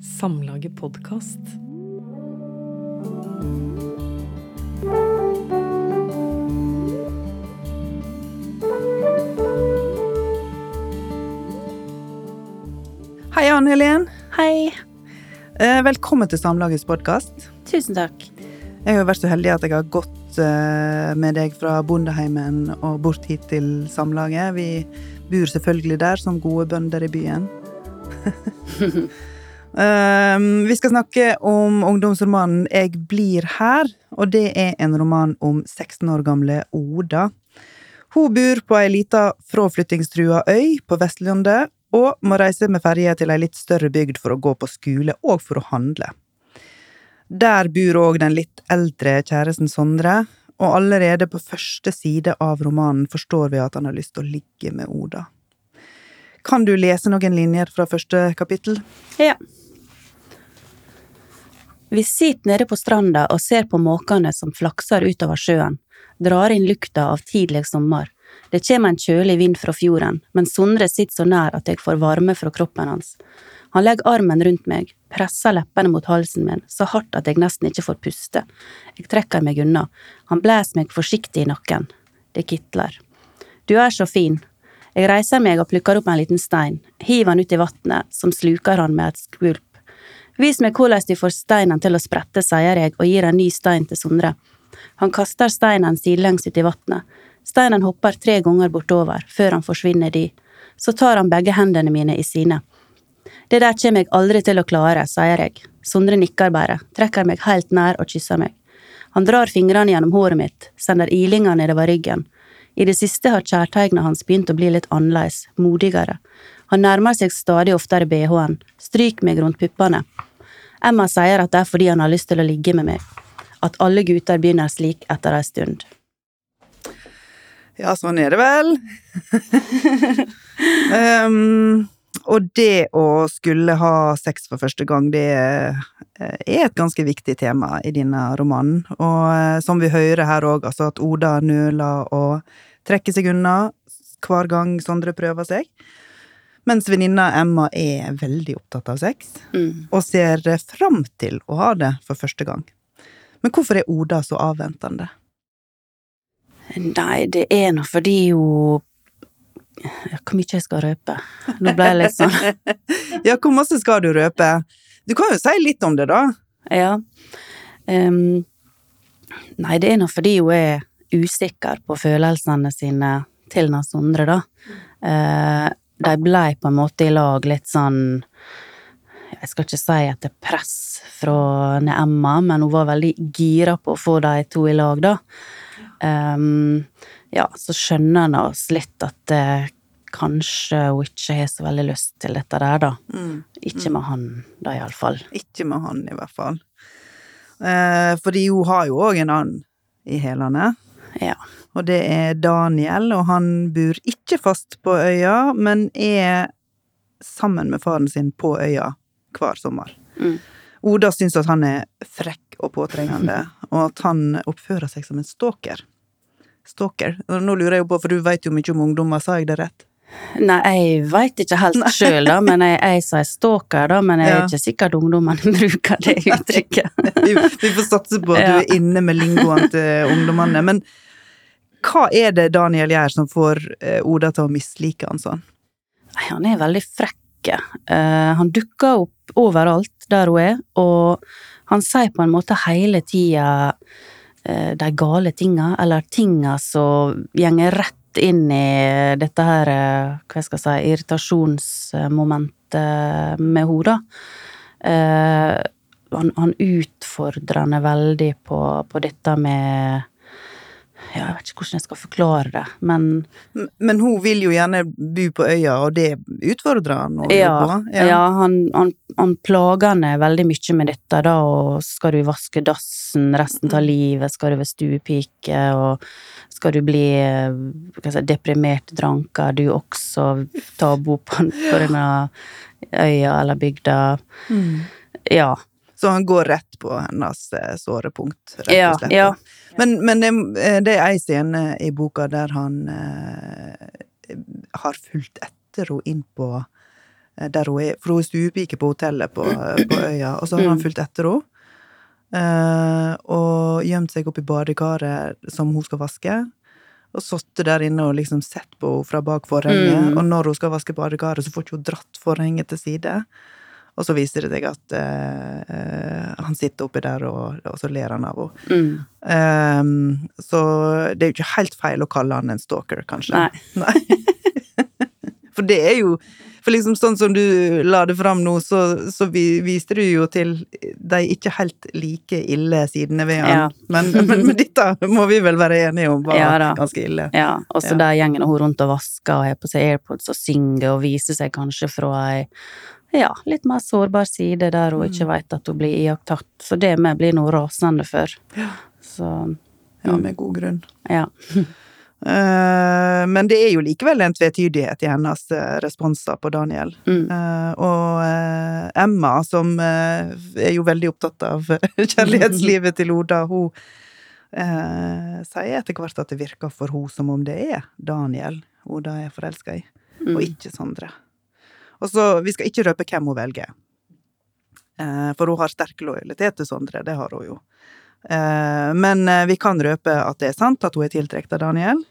Samlaget podkast. Hei, Anne Helen. Hei. Eh, Velkommen til Samlagets podkast. Tusen takk. Jeg har vært så heldig at jeg har gått eh, med deg fra bondeheimen og bort hit til Samlaget. Vi bor selvfølgelig der som gode bønder i byen. Eh, vi skal snakke om ungdomsromanen Jeg blir her, og det er en roman om 16 år gamle Oda. Hun bor på ei lita fraflyttingstrua øy på Vestlandet, og må reise med ferje til ei litt større bygd for å gå på skole og for å handle. Der bor òg den litt eldre kjæresten Sondre, og allerede på første side av romanen forstår vi at han har lyst til å ligge med Oda. Kan du lese noen linjer fra første kapittel? Ja. Vi sitter nede på stranda og ser på måkene som flakser utover sjøen, drar inn lukta av tidlig sommer. Det kommer en kjølig vind fra fjorden, men Sondre sitter så nær at jeg får varme fra kroppen hans. Han legger armen rundt meg, presser leppene mot halsen min, så hardt at jeg nesten ikke får puste. Jeg trekker meg unna. Han blæser meg forsiktig i nakken. Det kitler. Du er så fin. Jeg reiser meg og plukker opp en liten stein, hiver han ut i vannet, som sluker han med et skvulp. Vis meg hvordan de får steinen til å sprette, sier jeg og gir en ny stein til Sondre. Han kaster steinen sidelengs ut i vannet. Steinen hopper tre ganger bortover, før han forsvinner di. Så tar han begge hendene mine i sine. Det der kommer jeg aldri til å klare, sier jeg. Sondre nikker bare, trekker meg helt nær og kysser meg. Han drar fingrene gjennom håret mitt, sender ilinger nedover ryggen. I det siste har kjærtegnet hans begynt å bli litt annerledes, modigere. Han nærmer seg stadig oftere bh-en, stryker meg rundt puppene. Emma sier at det er fordi han har lyst til å ligge med meg. At alle gutter begynner slik etter ei stund. Ja, sånn er det vel. um, og det å skulle ha sex for første gang, det eh, er et ganske viktig tema i denne romanen. Og eh, som vi hører her òg, altså at Oda nøler og trekker seg unna hver gang Sondre prøver seg. Mens venninna Emma er veldig opptatt av sex, Mm. og ser fram til å ha det for første gang. Men hvorfor er Oda så avventende? Nei, det er nå fordi hun Hvor mye jeg skal røpe? Nå ble jeg litt sånn Ja, hvor masse skal du røpe? Du kan jo si litt om det, da. Ja. Um, nei, det er nå fordi hun er usikker på følelsene sine til den Sondre, da. Eh, de blei på en måte i lag litt sånn Jeg skal ikke si etter press fra Emma, men hun var veldig gira på å få de to i lag, da. Um, ja, så skjønner en oss litt at eh, kanskje hun ikke har så veldig lyst til dette der, da. Ikke med han, da, iallfall. Ikke med han, i hvert fall. Eh, fordi hun har jo òg en annen i hælene, Ja. og det er Daniel, og han bor ikke fast på øya, men er sammen med faren sin på øya hver sommer. Mm. Oda syns at han er frekk og påtrengende, og at han oppfører seg som en stalker. Stalker. Nå lurer jeg på, for du vet jo mye om ungdommer, sa jeg det rett? Nei, jeg veit ikke helt sjøl, da, men jeg, jeg sier stalker, da, men jeg er ikke ikke sikkert ungdommene bruker det uttrykket. vi, vi får satse på at du er inne med lingoen til ungdommene. Men hva er det Daniel gjør som får eh, Oda til å mislike han sånn? Nei, Han er veldig frekk. Eh, han dukker opp overalt der hun er, og han sier på en måte hele tida eh, de gale tinga, eller tinga som gjenger rett inn i dette her, eh, hva skal jeg si, irritasjonsmomentet med henne, da. Eh, han, han utfordrer henne veldig på, på dette med ja, Jeg vet ikke hvordan jeg skal forklare det, men Men hun vil jo gjerne bo på øya, og det utfordrer han Ja, på. ja. han, han, han plager henne veldig mye med dette, da, og skal du vaske dassen resten av livet, skal du være stuepike, og skal du bli eh, si, deprimert dranker, du også ta og bo på, på denne øya eller bygda. Mm. Ja. Så han går rett på hennes sårepunkt, såre punkt, rett og slett. ja. Men, men det, eh, det er ei scene i boka der han eh, har fulgt etter henne inn på eh, der hun er. For hun er stuepike på hotellet på, på øya, og så har han Mm. fulgt etter henne. eh, og gjemt seg oppi badekaret som hun skal vaske. Og sittet der inne og liksom sett på henne fra bak forhenget. Mm. Og når hun skal vaske badekaret, så får ikke hun dratt forhenget til side. Og så viser det seg at eh, eh, han sitter oppi der, og, og så ler han av henne. Mm. Um, så det er jo ikke helt feil å kalle han en stalker, kanskje. Nei. For det er jo For liksom sånn som du la det fram nå, så, så vi, viste du jo til de ikke helt like ille sidene ved han. Ja. Men, men, men dette må vi vel være enige om var Ja ganske ille. Ja, og så Ja. der gjengen hun rundt og vasker og har på seg AirPods og synger og viser seg kanskje fra ei ja, litt mer sårbar side der hun Mm. ikke veit at hun blir iakttatt. Så det vi blir nå rasende for. Så Ja, med god grunn. ja. Eh, men det er jo likevel en tvetydighet i hennes eh, responser på Daniel. Mm. Eh, og Emma, som er jo veldig opptatt av kjærlighetslivet til Oda, hun eh, sier etter hvert at det virker for hun som om det er Daniel Oda er forelska i, og Mm. ikke Sondre. Og så, Vi skal ikke røpe hvem hun velger, eh, for hun har sterk lojalitet til Sondre, det har hun jo. Eh, men eh, vi kan røpe at det er sant at hun er tiltrukket av Daniel,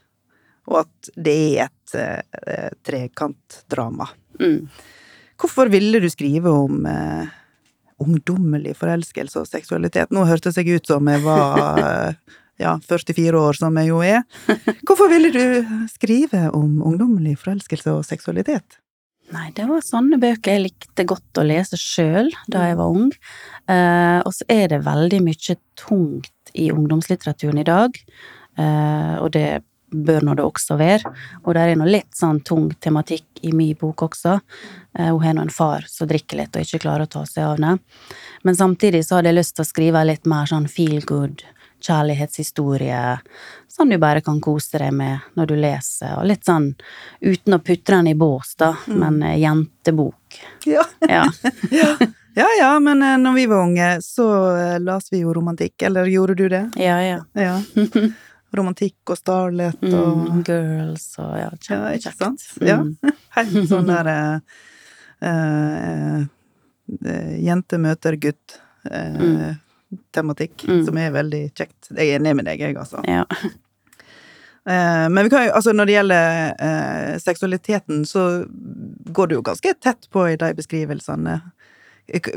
og at det er et trekantdrama. Mm. Hvorfor ville du skrive om ungdommelig forelskelse og seksualitet? Nå hørtes jeg ut som jeg var ja, 44 år, som jeg jo er. Hvorfor ville du skrive om ungdommelig forelskelse og seksualitet? Nei, det var sånne bøker jeg likte godt å lese sjøl da jeg var ung. Eh, og så er det veldig mye tungt i ungdomslitteraturen i dag, eh, og det bør nå det også være. Og det er nå litt sånn tung tematikk i min bok også. Eh, hun har nå en far som drikker litt og ikke klarer å ta seg av det. Men samtidig så hadde jeg lyst til å skrive litt mer sånn feel good, kjærlighetshistorie, som du bare kan kose deg med når du leser, og litt sånn uten å putte den i bås, da, men eh, jentebok. Ja. Ja. ja ja, men eh, når vi var unge, så eh, las vi jo romantikk. Eller gjorde du det? Ja, ja. Ja. Romantikk og Starlet og Mm, girls og ja, Ja, ikke sant? Ja. Mm. Helt sånn der uh, uh, uh, Jente møter gutt. Eh, Tematikk, Mm. som er veldig kjekt. Jeg er enig med deg, jeg, altså. Ja. Eh, men vi kan jo, altså når det gjelder eh, seksualiteten, så går det jo ganske tett på i de beskrivelsene.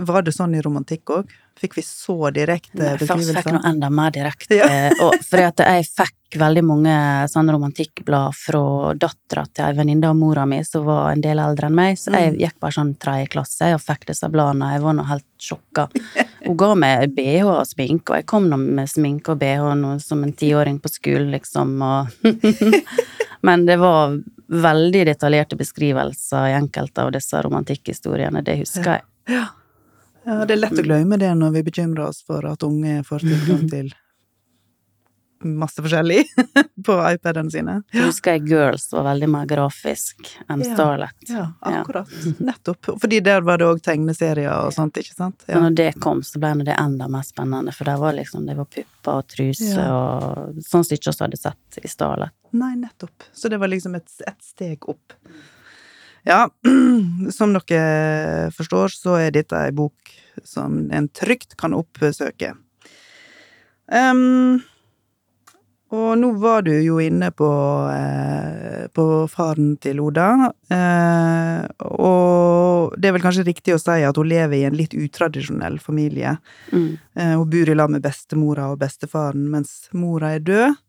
Var det sånn i romantikk òg? Fikk vi så direkte Nei, Først fikk noe enda mer direkte. Ja. eh, Og fordi at jeg fikk veldig mange sånne romantikkblad fra dattera til ei venninne av mora mi som var en del eldre enn meg, så Mm. jeg gikk bare sånn tredje klasse og fikk disse bladene. Jeg var nå helt sjokka. Hun ga meg BH og sminke, og jeg kom nå med sminke og BH nå som en tiåring på skolen, liksom, Men det var veldig detaljerte beskrivelser i enkelte av disse romantikkhistoriene, det husker jeg. Ja, det er lett å glemme det når vi bekymrer oss for at unge får tilgang til masse forskjellig på iPadene sine. Ja. husker jeg Girls var veldig mer grafisk enn Ja. Starlet. Ja, akkurat. Nettopp. Fordi der var det òg tegneserier og sånt, ikke sant? Ja. når det kom, så ble det enda mer spennende, for der var liksom, det var pupper og truse Ja. og sånn som ikke vi hadde sett i Starlet. Nei, nettopp. Så det var liksom et, et steg opp. Ja, som dere forstår, så er dette ei bok som en trygt kan oppsøke. Em, og nå var du jo inne på, eh, på faren til Oda, eh, og det er vel kanskje riktig å si at hun lever i en litt utradisjonell familie. Mm. Eh, Hun bor i lag med bestemora og bestefaren mens mora er død.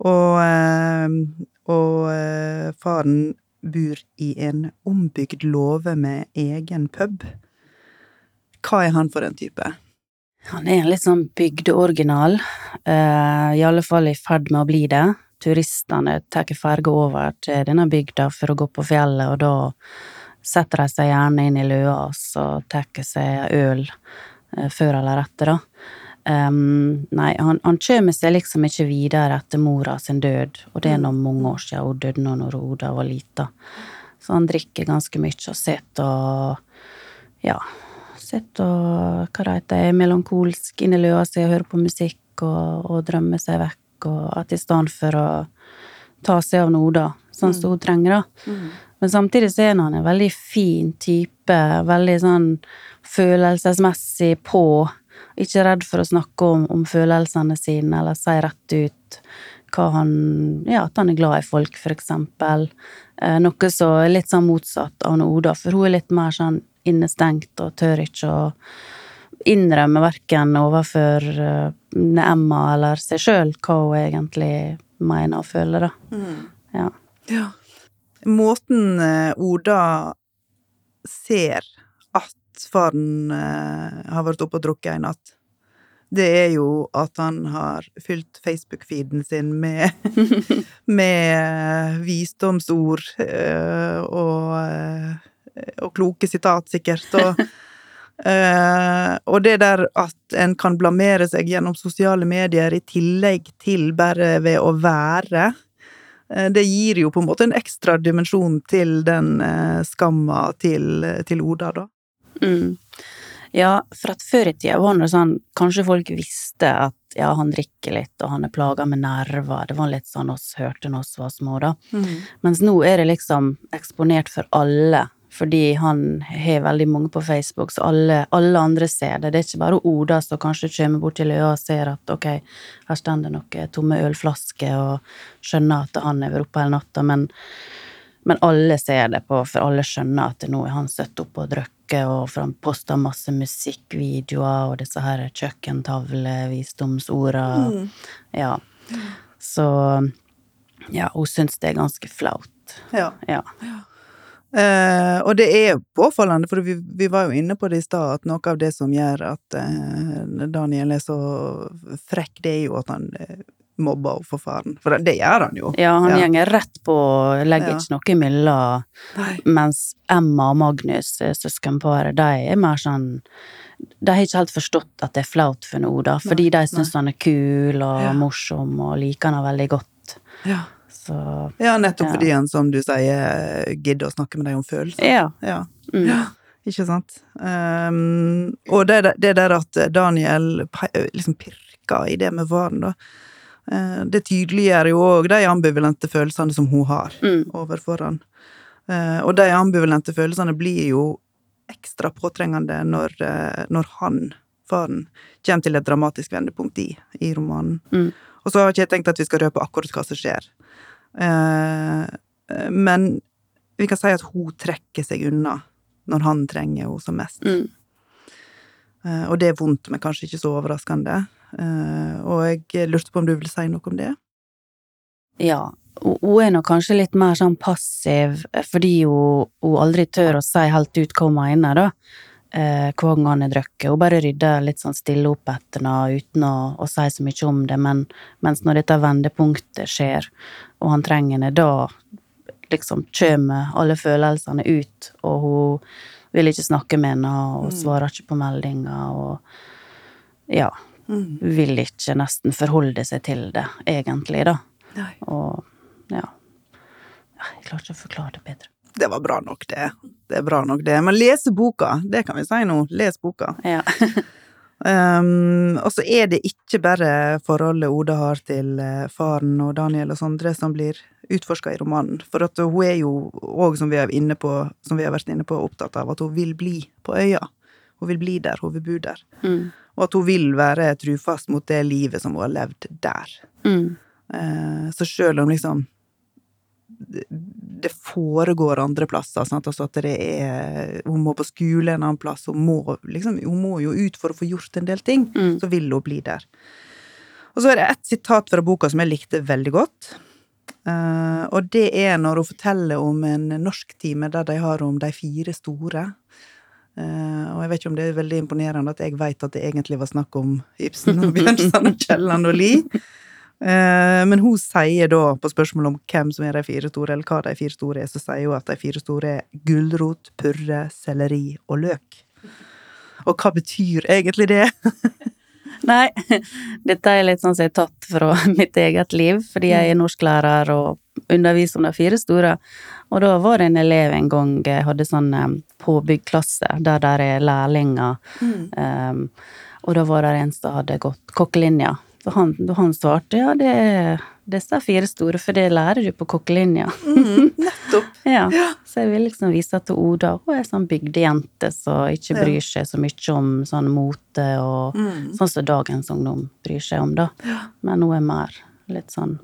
Og, eh, og eh, faren bor i en ombygd låve med egen pub. Hva er han for en type? Han er en litt sånn bygdeoriginal, uh, i alle fall i ferd med å bli det. Turistene tar ferge over til denne bygda for å gå på fjellet, og da setter de seg gjerne inn i løa og tar seg øl uh, før eller etter, da. Um, nei, han, han kommer seg liksom ikke videre etter mora sin død, og det er nå mange år siden hun døde nå når Oda var lita. Så han drikker ganske mye og sitter og ja, sitter og hva det heter, er melankolsk inni løa si og hører på musikk og, og drømmer seg vekk, og at i stedet for å ta seg av noe, da, sånn som hun trenger, da, Men samtidig så er han en veldig fin type, veldig sånn følelsesmessig på. Ikke redd for å snakke om, om følelsene sine, eller si rett ut hva han Ja, at han er glad i folk, for eksempel. Eh, noe som er litt sånn motsatt av Oda, for hun er litt mer sånn innestengt og tør ikke å innrømme verken overfor uh, Emma eller seg sjøl hva hun egentlig mener og føler, da. Mm. Ja. Ja. Måten eh, Oda ser at faren eh, har vært oppe og drukket en natt, det er jo at han har fylt Facebook-feeden sin med, med visdomsord eh, og, eh, og kloke sitat, sikkert. Og, uh, og det der at en kan blamere seg gjennom sosiale medier i tillegg til bare ved å være, uh, det gir jo på en måte en ekstra dimensjon til den uh, skamma til, til Oda, da. Mm. Ja, for at før i tida var det sånn, kanskje folk visste at ja, han drikker litt, og han er plaga med nerver, det var litt sånn oss hørte når oss var små, da. Mens nå er det liksom eksponert for alle, fordi han har veldig mange på Facebook, så alle, alle andre ser det. Det er ikke bare Oda som kanskje kommer bort til øya og ser at ok, her står det noen tomme ølflasker, og skjønner at han har vært oppe hele natta, men, men alle ser det på, for alle skjønner at nå er han støtt opp og drukket, og for han poster masse musikkvideoer og disse her kjøkkentavle-visdomsorda. Mm. Ja. Så ja, hun syns det er ganske flaut. Ja. Ja. Eh, og det er påfallende, for vi, vi var jo inne på det i stad, at noe av det som gjør at eh, Daniel er så frekk, det er jo at han eh, mobber henne for faren. For det, det gjør han jo. Ja, han Ja. gjenger rett på, legger Ja. ikke noe imellom. Nei. Mens Emma og Magnus, søskenparet, de er mer sånn De har ikke helt forstått at det er flaut for noe, da, fordi de syns han er kul og Ja. morsom og liker han veldig godt. Ja. Så ja, nettopp Ja. fordi han, som du sier, gidder å snakke med deg om følelser. ja. Ja. Mm. Ja, ikke sant? Um, og det, det der at Daniel liksom pirker i det med varen, da, eh, det tydeliggjør jo òg de ambivalente følelsene som hun har Mm. overfor han. Eh, og de ambivalente følelsene blir jo ekstra påtrengende når, eh, når han, faren, kommer til et dramatisk vendepunkt i, i romanen. Mm. Og så har ikke jeg tenkt at vi skal røpe akkurat hva som skjer. Eh, men vi kan si at hun trekker seg unna når han trenger henne som mest. Mm. Eh, og det er vondt, men kanskje ikke så overraskende. Eh, og jeg lurte på om du ville si noe om det? Ja, hun er nok kanskje litt mer sånn passiv, fordi hun, hun aldri tør å si helt ut hva hun mener, da. Eh, gang han er drukket. Hun bare rydder litt sånn stille opp etter henne uten å, å si så mye om det, men mens når dette vendepunktet skjer, og han trenger henne, da liksom kommer alle følelsene ut, og hun vil ikke snakke med henne, og Mm. svarer ikke på meldinger, og ja, Mm. vil ikke nesten forholde seg til det, egentlig, da. Nei. Og ja. Ja, Jeg klarer ikke å forklare det bedre. Det var bra nok, det. Det er bra nok, det. Men lese boka, det kan vi si nå. Les boka. Ja. Um, og så er det ikke bare forholdet Oda har til eh, faren og Daniel og Sondre som blir utforska i romanen. For at hun er jo òg, som, vi inne på- som vi har vært inne på, opptatt av at hun vil bli på øya. Hun vil bli der, hun vil bo der. Mm. Og at hun vil være trufast mot det livet som hun har levd der. Mm. Uh, så sjøl om liksom det- foregår andre plasser, sant? altså at det er Hun må på skole en annen plass, hun må liksom Hun må jo ut for å få gjort en del ting, Mm. så vil hun bli der. Og så er det ett sitat fra boka som jeg likte veldig godt. Uh, og det er når hun forteller om en norsktime der de har om de fire store. Uh, og jeg vet ikke om det er veldig imponerende at jeg vet at det egentlig var snakk om Ibsen og Bjørnson og Kielland og Lie. Eh, men hun sier da, på spørsmål om hvem som er de fire store, eller hva de fire store er, så sier hun at de fire store er gulrot, purre, selleri og løk. Og hva betyr egentlig det? Nei, dette er litt sånn som jeg har tatt fra mitt eget liv, fordi jeg er norsklærer og underviser om de fire store. Og da var det en elev en gang jeg hadde sånn eh, påbyggklasse, der der er lærlinger. Um, og da var det en som hadde gått kokkelinja. Så han, han svarte ja, det er, disse fire store, for det lærer du på kokkelinja. Mm, nettopp. Ja. Så jeg vil liksom vise til Oda. Hun er sånn bygdejente som ikke bryr seg så mye om sånn mote og Mm. sånn som dagens ungdom bryr seg om, da. Men hun er mer litt sånn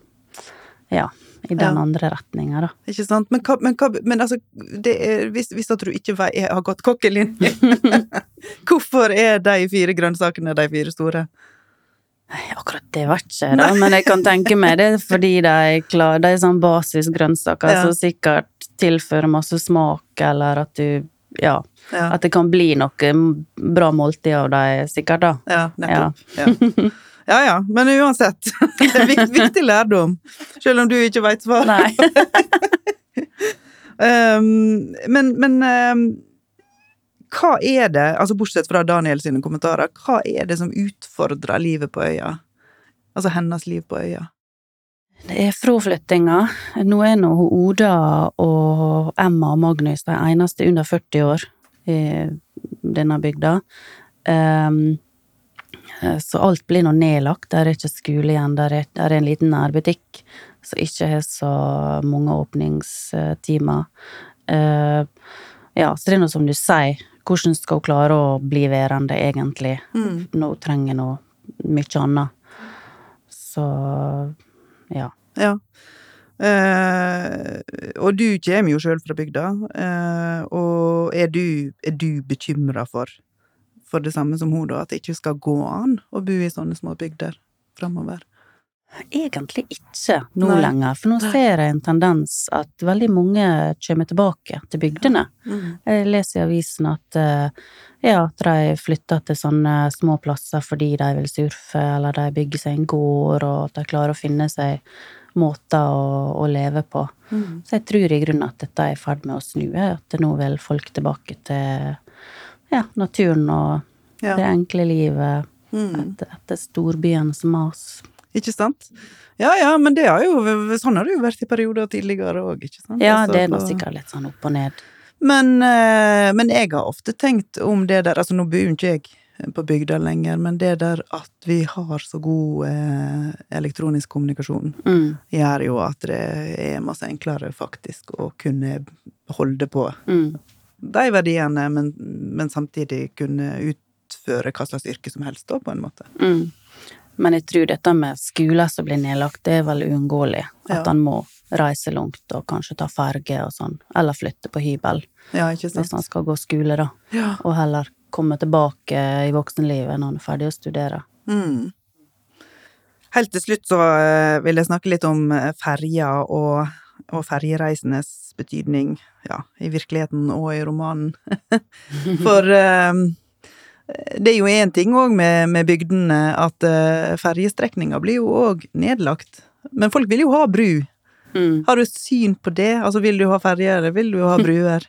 ja, i den Ja. andre retninga, da. Ikke sant? Men, men, men altså, det er, hvis, hvis at du ikke vei, har gått kokkelinje, hvorfor er de fire grønnsakene de fire store? Akkurat det var ikke da, men jeg kan tenke meg det fordi de klar, de er sånn basisgrønnsaker Ja. som sikkert tilfører masse smak, eller at du Ja, Ja, at det kan bli noe bra måltid av dem, sikkert, da. ja nettopp. Ja. ja ja, men uansett. Det er viktig, viktig lærdom, selv om du ikke veit svaret. Um, men men um, hva er det, altså bortsett fra Daniel sine kommentarer, hva er det som utfordrer livet på øya? Altså hennes liv på øya? Det er fraflyttinga. Nå er nå Oda og Emma og Magnus de eneste under 40 år i denne bygda. Um, så alt blir nå nedlagt. Der er ikke skole igjen. Der er, der er en liten nærbutikk som ikke har så mange åpningstimer. Uh, ja, så det er nå som du sier, hvordan skal hun klare å bli værende, egentlig? Mm. Nå trenger noe mye annet. Så ja. Ja. Eh, og du kommer jo sjøl fra bygda, eh, og er du, er du bekymra for, for det samme som hun, da, at det ikke skal gå an å bo i sånne små bygder framover? Egentlig ikke nå Nei. lenger, for nå ser jeg en tendens at veldig mange kommer tilbake til bygdene. Jeg leser i avisen at eh, ja, at de flytter til sånne små plasser fordi de vil surfe, eller de bygger seg en gård, og at de klarer å finne seg måter å, å leve på. Mm. Så jeg tror i grunnen at dette er i ferd med å snu, at nå vil folk tilbake til ja, naturen og Ja. det enkle livet Mm. etter, etter storbyens mas. Ikke sant? Ja ja, men det har jo, sånn har det jo vært i perioder tidligere òg, ikke sant? Ja, Altså, det er nå sikkert litt sånn opp og ned. Men, eh, men jeg har ofte tenkt om det der, altså nå bor jo ikke jeg på bygda lenger, men det der at vi har så god eh, elektronisk kommunikasjon, Mm, gjør jo at det er masse enklere faktisk å kunne holde på mm, de verdiene, men, men samtidig kunne utføre hva slags yrke som helst, da, på en måte. mm. Men jeg tror dette med skoler som blir nedlagt, det er vel uunngåelig. At Ja. han må reise langt og kanskje ta ferge og sånn, eller flytte på hybel Ja, hvis han skal gå skole, da. Ja. Og heller komme tilbake i voksenlivet når han er ferdig å studere. Mm. Helt til slutt så eh, vil jeg snakke litt om eh, ferja og, og ferjereisenes betydning, ja, i virkeligheten og i romanen. For eh, det er jo én ting òg med, med bygdene, at uh, ferjestrekninga blir jo òg nedlagt. Men folk vil jo ha bru. Mm. Har du et syn på det? Altså, vil du ha ferjer, eller vil du ha bruer?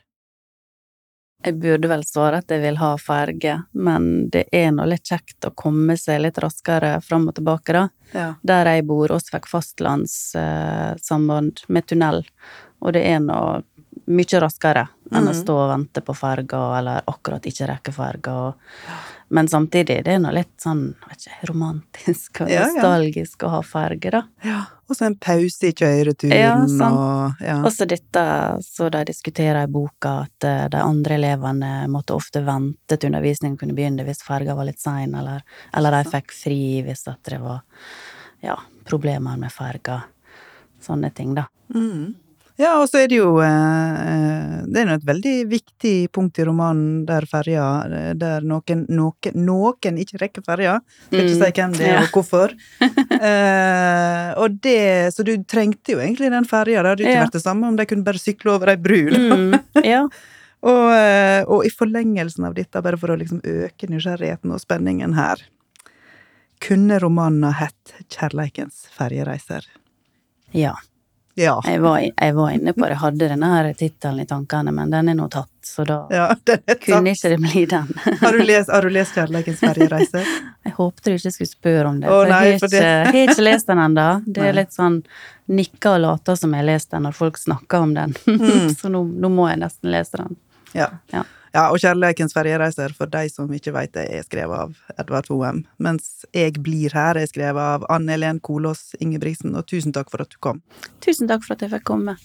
Jeg burde vel svare at jeg vil ha ferge, men det er nå litt kjekt å komme seg litt raskere fram og tilbake, da. Ja. Der jeg bor, oss fikk fastlandssamband med tunnel, og det er nå mye raskere enn å Mhm. stå og vente på ferga, eller akkurat ikke rekke ferga. Men samtidig, det er nå litt sånn, vet ikke, romantisk og Ja, ja. nostalgisk å ha ferge, da. ja. Og så en pause i kjøreturen, Ja, sant. og ja. Og så dette så de diskuterer i boka, at eh, de andre elevene måtte ofte vente til undervisningen kunne begynne hvis ferga var litt sein, eller, eller de fikk fri hvis det var ja, problemer med ferga. Sånne ting, da. Mm. Ja, og så er det jo eh, Det er jo et veldig viktig punkt i romanen der ferja eh, Der noen, noen, noen ikke rekker ferja. Skal ikke Mm, si hvem det er, og hvorfor. Eh, og det, så du trengte jo egentlig den ferja. Det hadde ikke Ja. vært det samme om de kunne bare sykle over ei bru. Mm, ja. Og, eh, og i forlengelsen av dette, bare for å liksom øke nysgjerrigheten og spenningen her, kunne romanen ha hett 'Kjærleikens ferjereiser'? ja. Ja. Jeg var, jeg var inne på det, jeg hadde denne her tittelen i tankene, men den er nå tatt, så da ja kunne ikke det bli den. Har du lest, har du lest 'Kjærleikens ferjereise'? Jeg håpte du ikke skulle spørre om det, Å, for nei, jeg har ikke, det- ikke lest den ennå. Det er litt sånn nikker og later som jeg har lest den når folk snakker om den. Mm. så nå, nå må jeg nesten lese den. Ja. Ja. Ja, og 'Kjærleikens ferjereiser', for de som ikke veit det, er skrevet av Edvard Hoem. Mens 'Jeg blir her' er skrevet av Anne Helen Kolås Ingebrigtsen, og tusen takk for at du kom. Tusen takk for at jeg fikk komme.